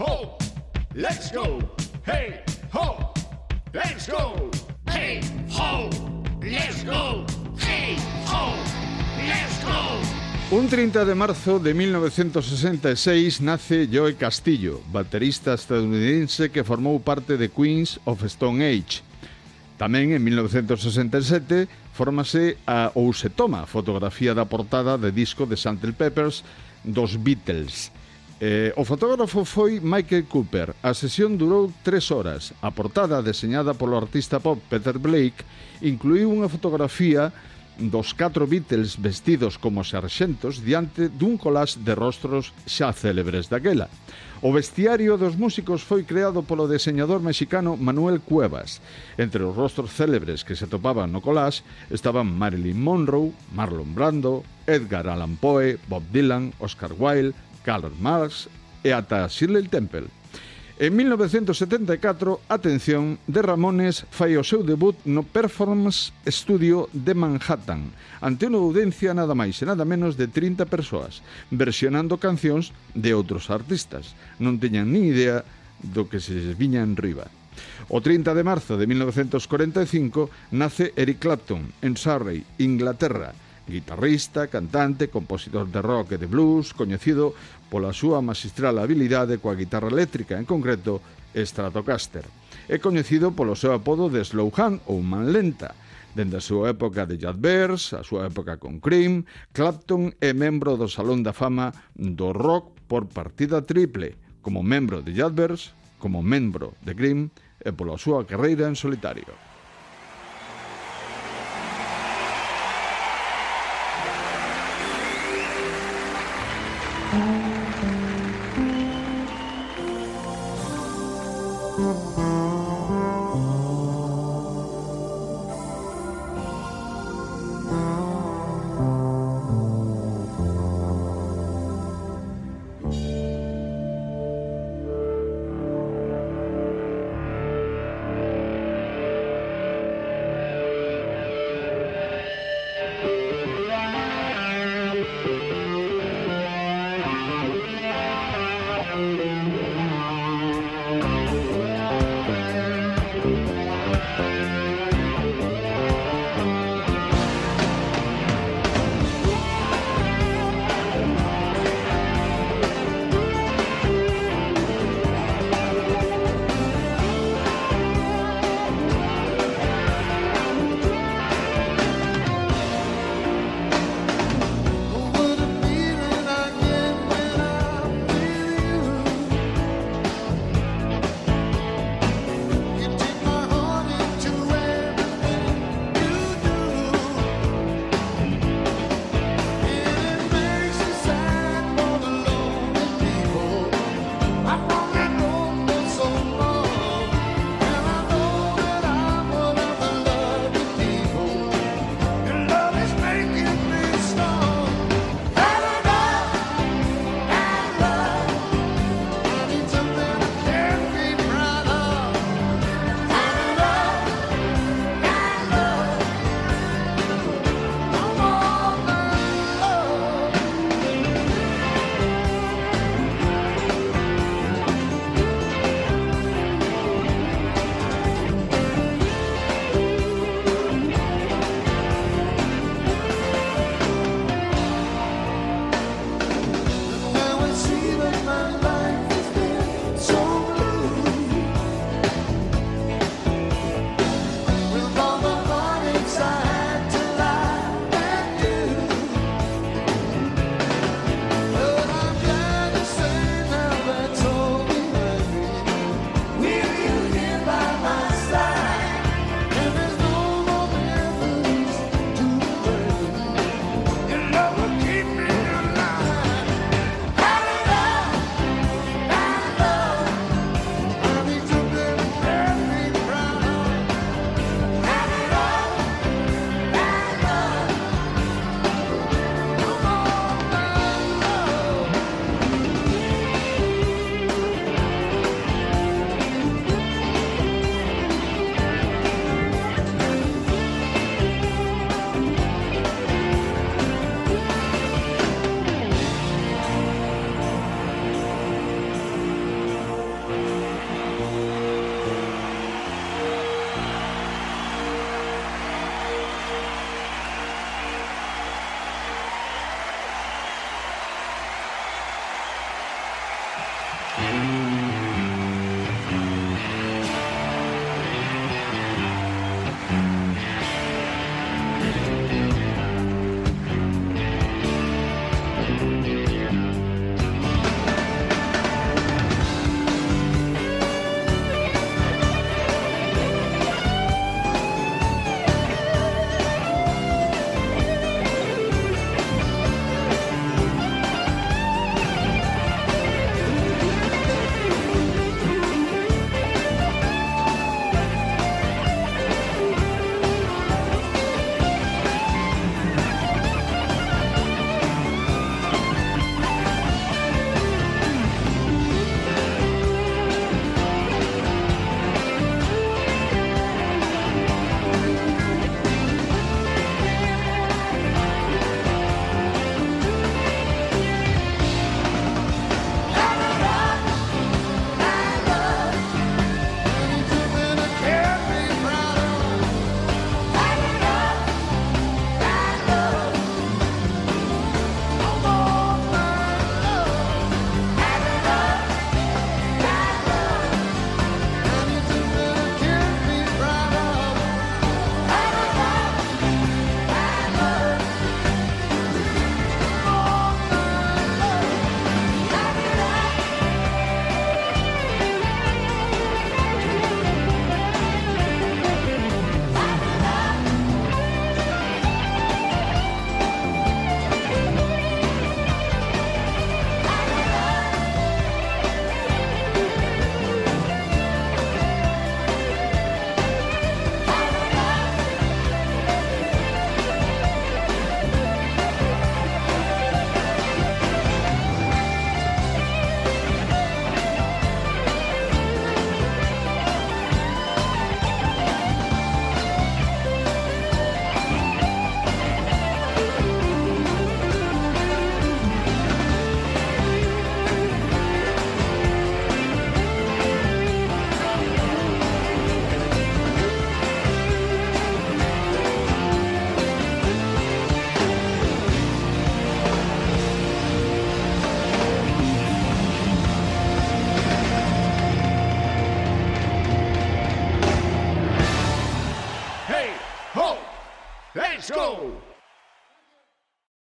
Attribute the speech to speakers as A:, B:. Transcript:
A: ho, let's go. Hey, ho, let's go.
B: Hey, ho, let's go. Hey, ho, let's go.
C: Un 30 de marzo de 1966 nace Joe Castillo, baterista estadounidense que formou parte de Queens of Stone Age. Tamén en 1967 fórmase a ou se toma fotografía da portada de disco de Santel Peppers dos Beatles. Eh, o fotógrafo foi Michael Cooper. A sesión durou tres horas. A portada, deseñada polo artista pop Peter Blake, incluiu unha fotografía dos catro Beatles vestidos como sarxentos diante dun colás de rostros xa célebres daquela. O vestiario dos músicos foi creado polo deseñador mexicano Manuel Cuevas. Entre os rostros célebres que se topaban no colás estaban Marilyn Monroe, Marlon Brando, Edgar Allan Poe, Bob Dylan, Oscar Wilde, Karl Marx e ata Shirley Temple. En 1974, atención, de Ramones fai o seu debut no Performance Studio de Manhattan, ante unha audiencia nada máis e nada menos de 30 persoas, versionando cancións de outros artistas. Non teñan nin idea do que se les viña en riba. O 30 de marzo de 1945 nace Eric Clapton en Surrey, Inglaterra, guitarrista, cantante, compositor de rock e de blues, coñecido pola súa magistral habilidade coa guitarra eléctrica, en concreto Stratocaster. É coñecido polo seu apodo de Slowhand ou Man Lenta, Dende a súa época de Jad Bears, a súa época con Cream, Clapton é membro do Salón da Fama do Rock por partida triple, como membro de Jad Bears, como membro de Cream e pola súa carreira en solitario.